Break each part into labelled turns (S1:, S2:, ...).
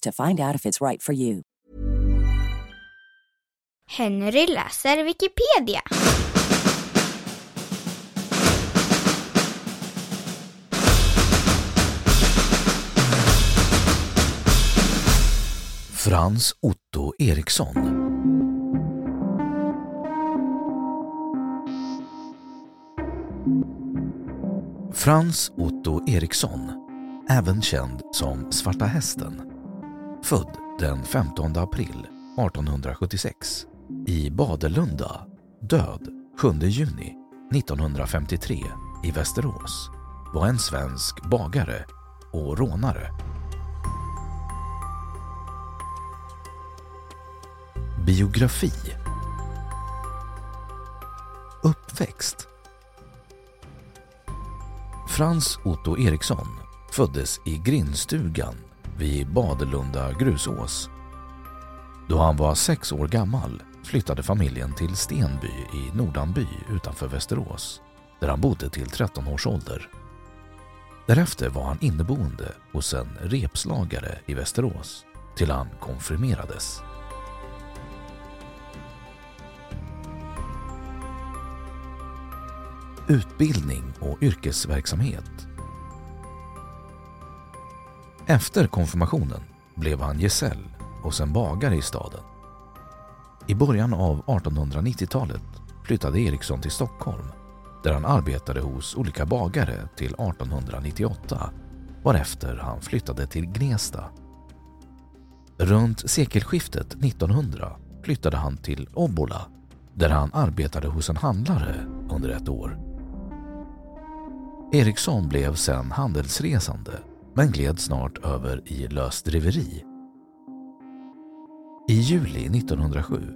S1: to find out if it's right for you.
S2: Henry läser Wikipedia.
S3: Frans Otto Eriksson Frans Otto Eriksson, även känd som Svarta Hästen, född den 15 april 1876 i Badelunda, död 7 juni 1953 i Västerås, var en svensk bagare och rånare. Biografi Uppväxt Frans Otto Eriksson föddes i grindstugan vid Badelunda grusås. Då han var sex år gammal flyttade familjen till Stenby i Nordanby utanför Västerås där han bodde till 13 års ålder. Därefter var han inneboende hos en repslagare i Västerås till han konfirmerades. Utbildning och yrkesverksamhet efter konfirmationen blev han gesäll hos en bagare i staden. I början av 1890-talet flyttade Eriksson till Stockholm där han arbetade hos olika bagare till 1898 varefter han flyttade till Gnesta. Runt sekelskiftet 1900 flyttade han till Obbola där han arbetade hos en handlare under ett år. Eriksson blev sen handelsresande men gled snart över i lösdriveri. I juli 1907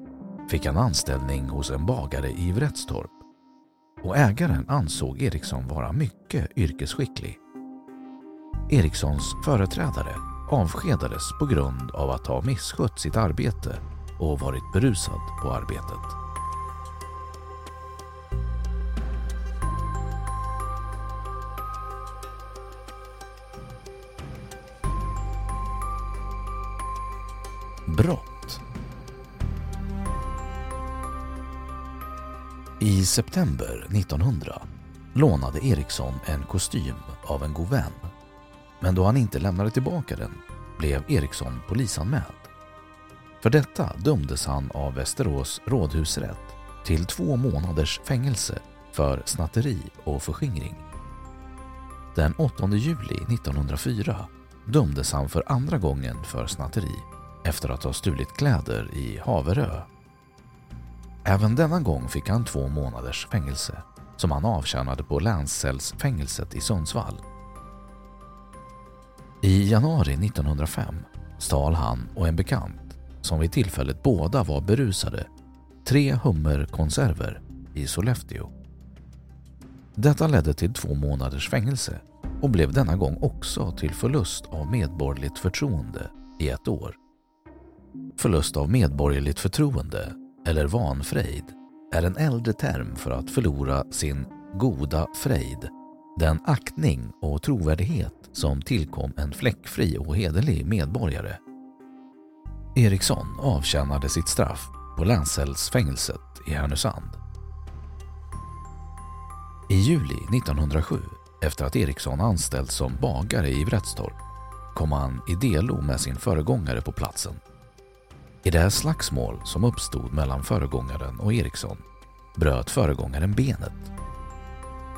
S3: fick han anställning hos en bagare i Vretstorp och ägaren ansåg Eriksson vara mycket yrkesskicklig. Erikssons företrädare avskedades på grund av att ha misskött sitt arbete och varit berusad på arbetet. Brott I september 1900 lånade Eriksson en kostym av en god vän. Men då han inte lämnade tillbaka den blev Eriksson polisanmäld. För detta dömdes han av Västerås rådhusrätt till två månaders fängelse för snatteri och förskingring. Den 8 juli 1904 dömdes han för andra gången för snatteri efter att ha stulit kläder i Haverö. Även denna gång fick han två månaders fängelse som han avtjänade på länscellsfängelset i Sundsvall. I januari 1905 stal han och en bekant, som vid tillfället båda var berusade, tre hummerkonserver i Sollefteå. Detta ledde till två månaders fängelse och blev denna gång också till förlust av medborgerligt förtroende i ett år. Förlust av medborgerligt förtroende, eller vanfrejd, är en äldre term för att förlora sin goda frejd, den aktning och trovärdighet som tillkom en fläckfri och hederlig medborgare. Eriksson avtjänade sitt straff på Länshällsfängelset i Härnösand. I juli 1907, efter att Eriksson anställts som bagare i Vretstorp, kom han i delo med sin föregångare på platsen. I det slagsmål som uppstod mellan föregångaren och Eriksson bröt föregångaren benet.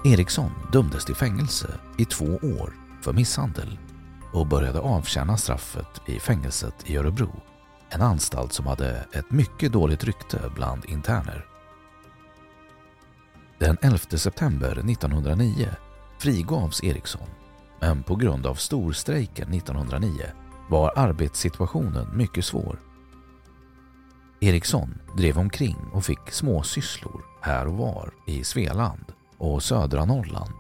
S3: Eriksson dömdes till fängelse i två år för misshandel och började avtjäna straffet i fängelset i Örebro, en anstalt som hade ett mycket dåligt rykte bland interner. Den 11 september 1909 frigavs Eriksson, men på grund av storstrejken 1909 var arbetssituationen mycket svår. Eriksson drev omkring och fick småsysslor här och var i Svealand och södra Norrland.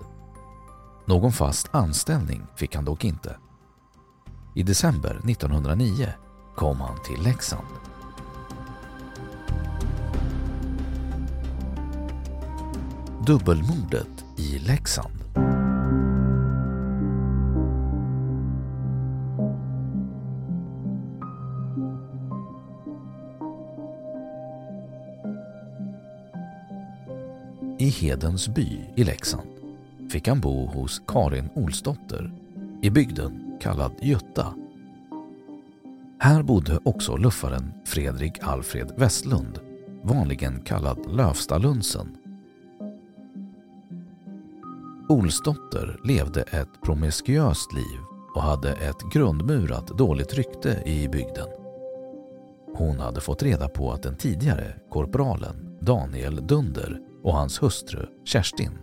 S3: Någon fast anställning fick han dock inte. I december 1909 kom han till Leksand. Dubbelmordet i Leksand. I Hedens by i Leksand fick han bo hos Karin Olsdotter i bygden kallad Götta. Här bodde också luffaren Fredrik Alfred Westlund, vanligen kallad Lövstalunsen. Olsdotter levde ett promiskuöst liv och hade ett grundmurat dåligt rykte i bygden. Hon hade fått reda på att den tidigare korporalen Daniel Dunder och hans hustru Kerstin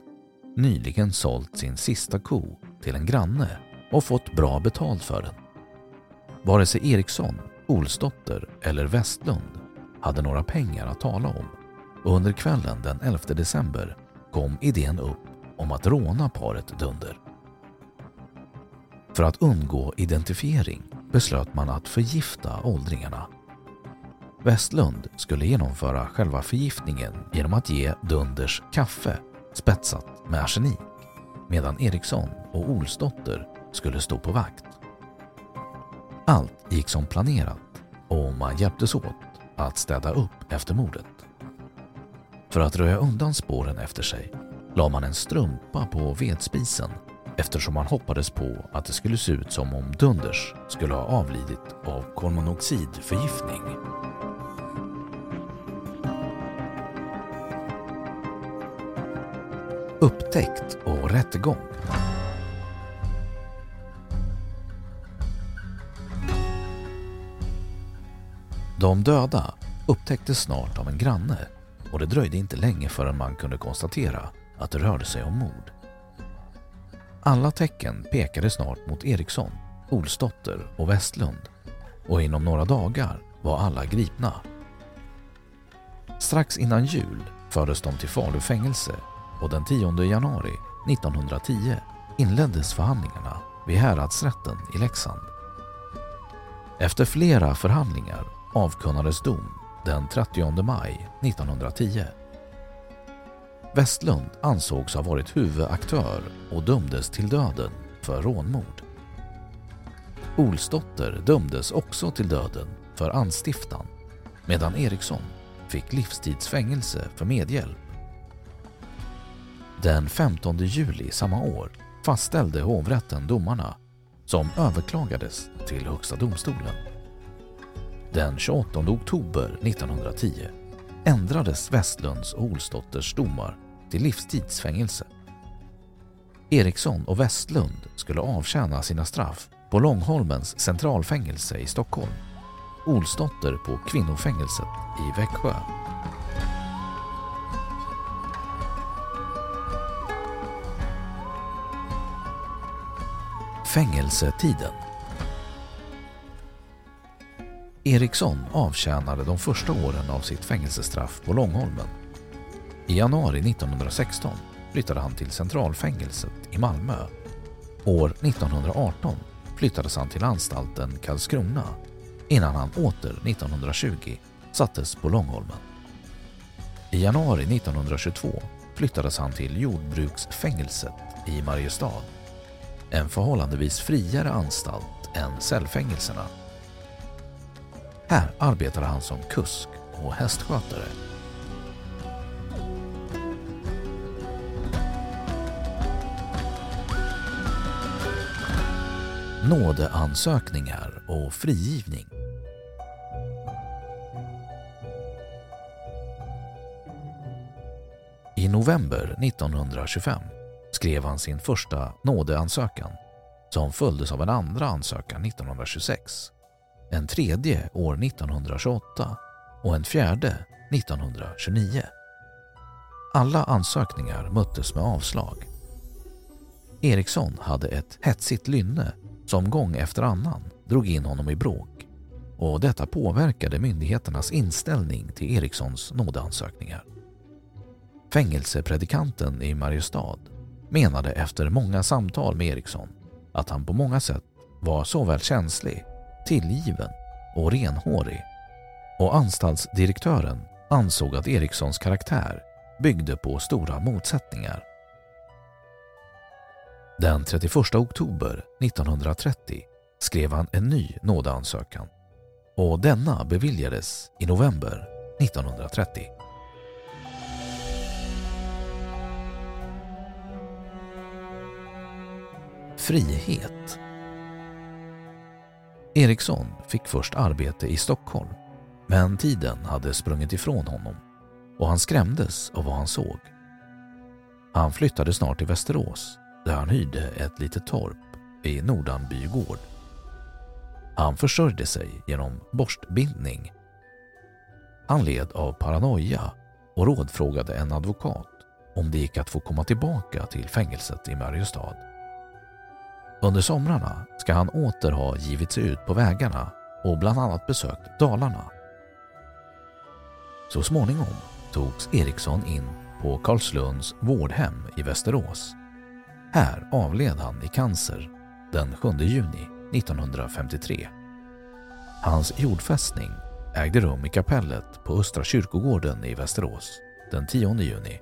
S3: nyligen sålt sin sista ko till en granne och fått bra betalt för den. Vare sig Eriksson, Olsdotter eller Westlund hade några pengar att tala om och under kvällen den 11 december kom idén upp om att råna paret Dunder. För att undgå identifiering beslöt man att förgifta åldringarna. Westlund skulle genomföra själva förgiftningen genom att ge Dunders kaffe spetsat med arsenik medan Eriksson och Olsdotter skulle stå på vakt. Allt gick som planerat och man hjälptes åt att städa upp efter mordet. För att röja undan spåren efter sig la man en strumpa på vedspisen eftersom man hoppades på att det skulle se ut som om Dunders skulle ha avlidit av kolmonoxidförgiftning. Upptäckt och rättegång De döda upptäcktes snart av en granne och det dröjde inte länge förrän man kunde konstatera att det rörde sig om mord. Alla tecken pekade snart mot Eriksson, Olsdotter och Westlund och inom några dagar var alla gripna. Strax innan jul fördes de till Falu fängelse och den 10 januari 1910 inleddes förhandlingarna vid häradsrätten i Leksand. Efter flera förhandlingar avkunnades dom den 30 maj 1910. Westlund ansågs ha varit huvudaktör och dömdes till döden för rånmord. Olsdotter dömdes också till döden för anstiftan medan Eriksson fick livstidsfängelse för medhjälp. Den 15 juli samma år fastställde hovrätten domarna som överklagades till Högsta domstolen. Den 28 oktober 1910 ändrades Westlunds och Olsdotters domar till livstidsfängelse. Eriksson och Westlund skulle avtjäna sina straff på Långholmens centralfängelse i Stockholm. Olsdotter på kvinnofängelset i Växjö. Fängelsetiden Eriksson avtjänade de första åren av sitt fängelsestraff på Långholmen. I januari 1916 flyttade han till centralfängelset i Malmö. År 1918 flyttades han till anstalten Karlskrona innan han åter 1920 sattes på Långholmen. I januari 1922 flyttades han till jordbruksfängelset i Mariestad. En förhållandevis friare anstalt än cellfängelserna. Här arbetade han som kusk och hästskötare. Nådeansökningar och frigivning I november 1925 skrev han sin första nådeansökan som följdes av en andra ansökan 1926, en tredje år 1928 och en fjärde 1929. Alla ansökningar möttes med avslag. Eriksson hade ett hetsigt lynne som gång efter annan drog in honom i bråk och detta påverkade myndigheternas inställning till Erikssons nådeansökningar. Fängelsepredikanten i Mariestad menade efter många samtal med Eriksson att han på många sätt var såväl känslig, tillgiven och renhårig och anstaltsdirektören ansåg att Erikssons karaktär byggde på stora motsättningar. Den 31 oktober 1930 skrev han en ny nådeansökan och denna beviljades i november 1930. Frihet Eriksson fick först arbete i Stockholm men tiden hade sprungit ifrån honom och han skrämdes av vad han såg. Han flyttade snart till Västerås där han hyrde ett litet torp i Nordanby gård. Han försörjde sig genom borstbindning. Han led av paranoia och rådfrågade en advokat om det gick att få komma tillbaka till fängelset i Mariestad. Under somrarna ska han åter ha givit sig ut på vägarna och bland annat besökt Dalarna. Så småningom togs Eriksson in på Karlslunds vårdhem i Västerås. Här avled han i cancer den 7 juni 1953. Hans jordfästning ägde rum i kapellet på Östra kyrkogården i Västerås den 10 juni.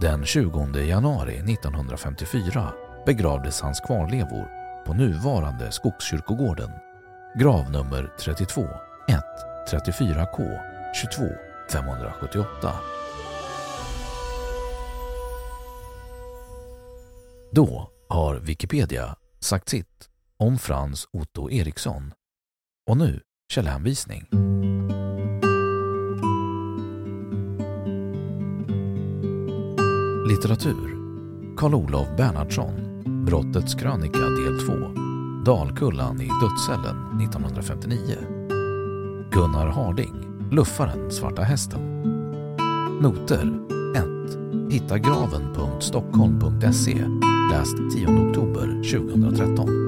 S3: Den 20 januari 1954 begravdes hans kvarlevor på nuvarande Skogskyrkogården, gravnummer 32 1 34K 22 578. Då har Wikipedia sagt sitt om Frans Otto Eriksson. Och nu källhänvisning. Litteratur Karl Olov Bernhardsson Brottets krönika del 2 Dalkullan i dödscellen 1959 Gunnar Harding Luffaren Svarta Hästen. Noter 1. Hitta graven.stockholm.se Läst 10 oktober 2013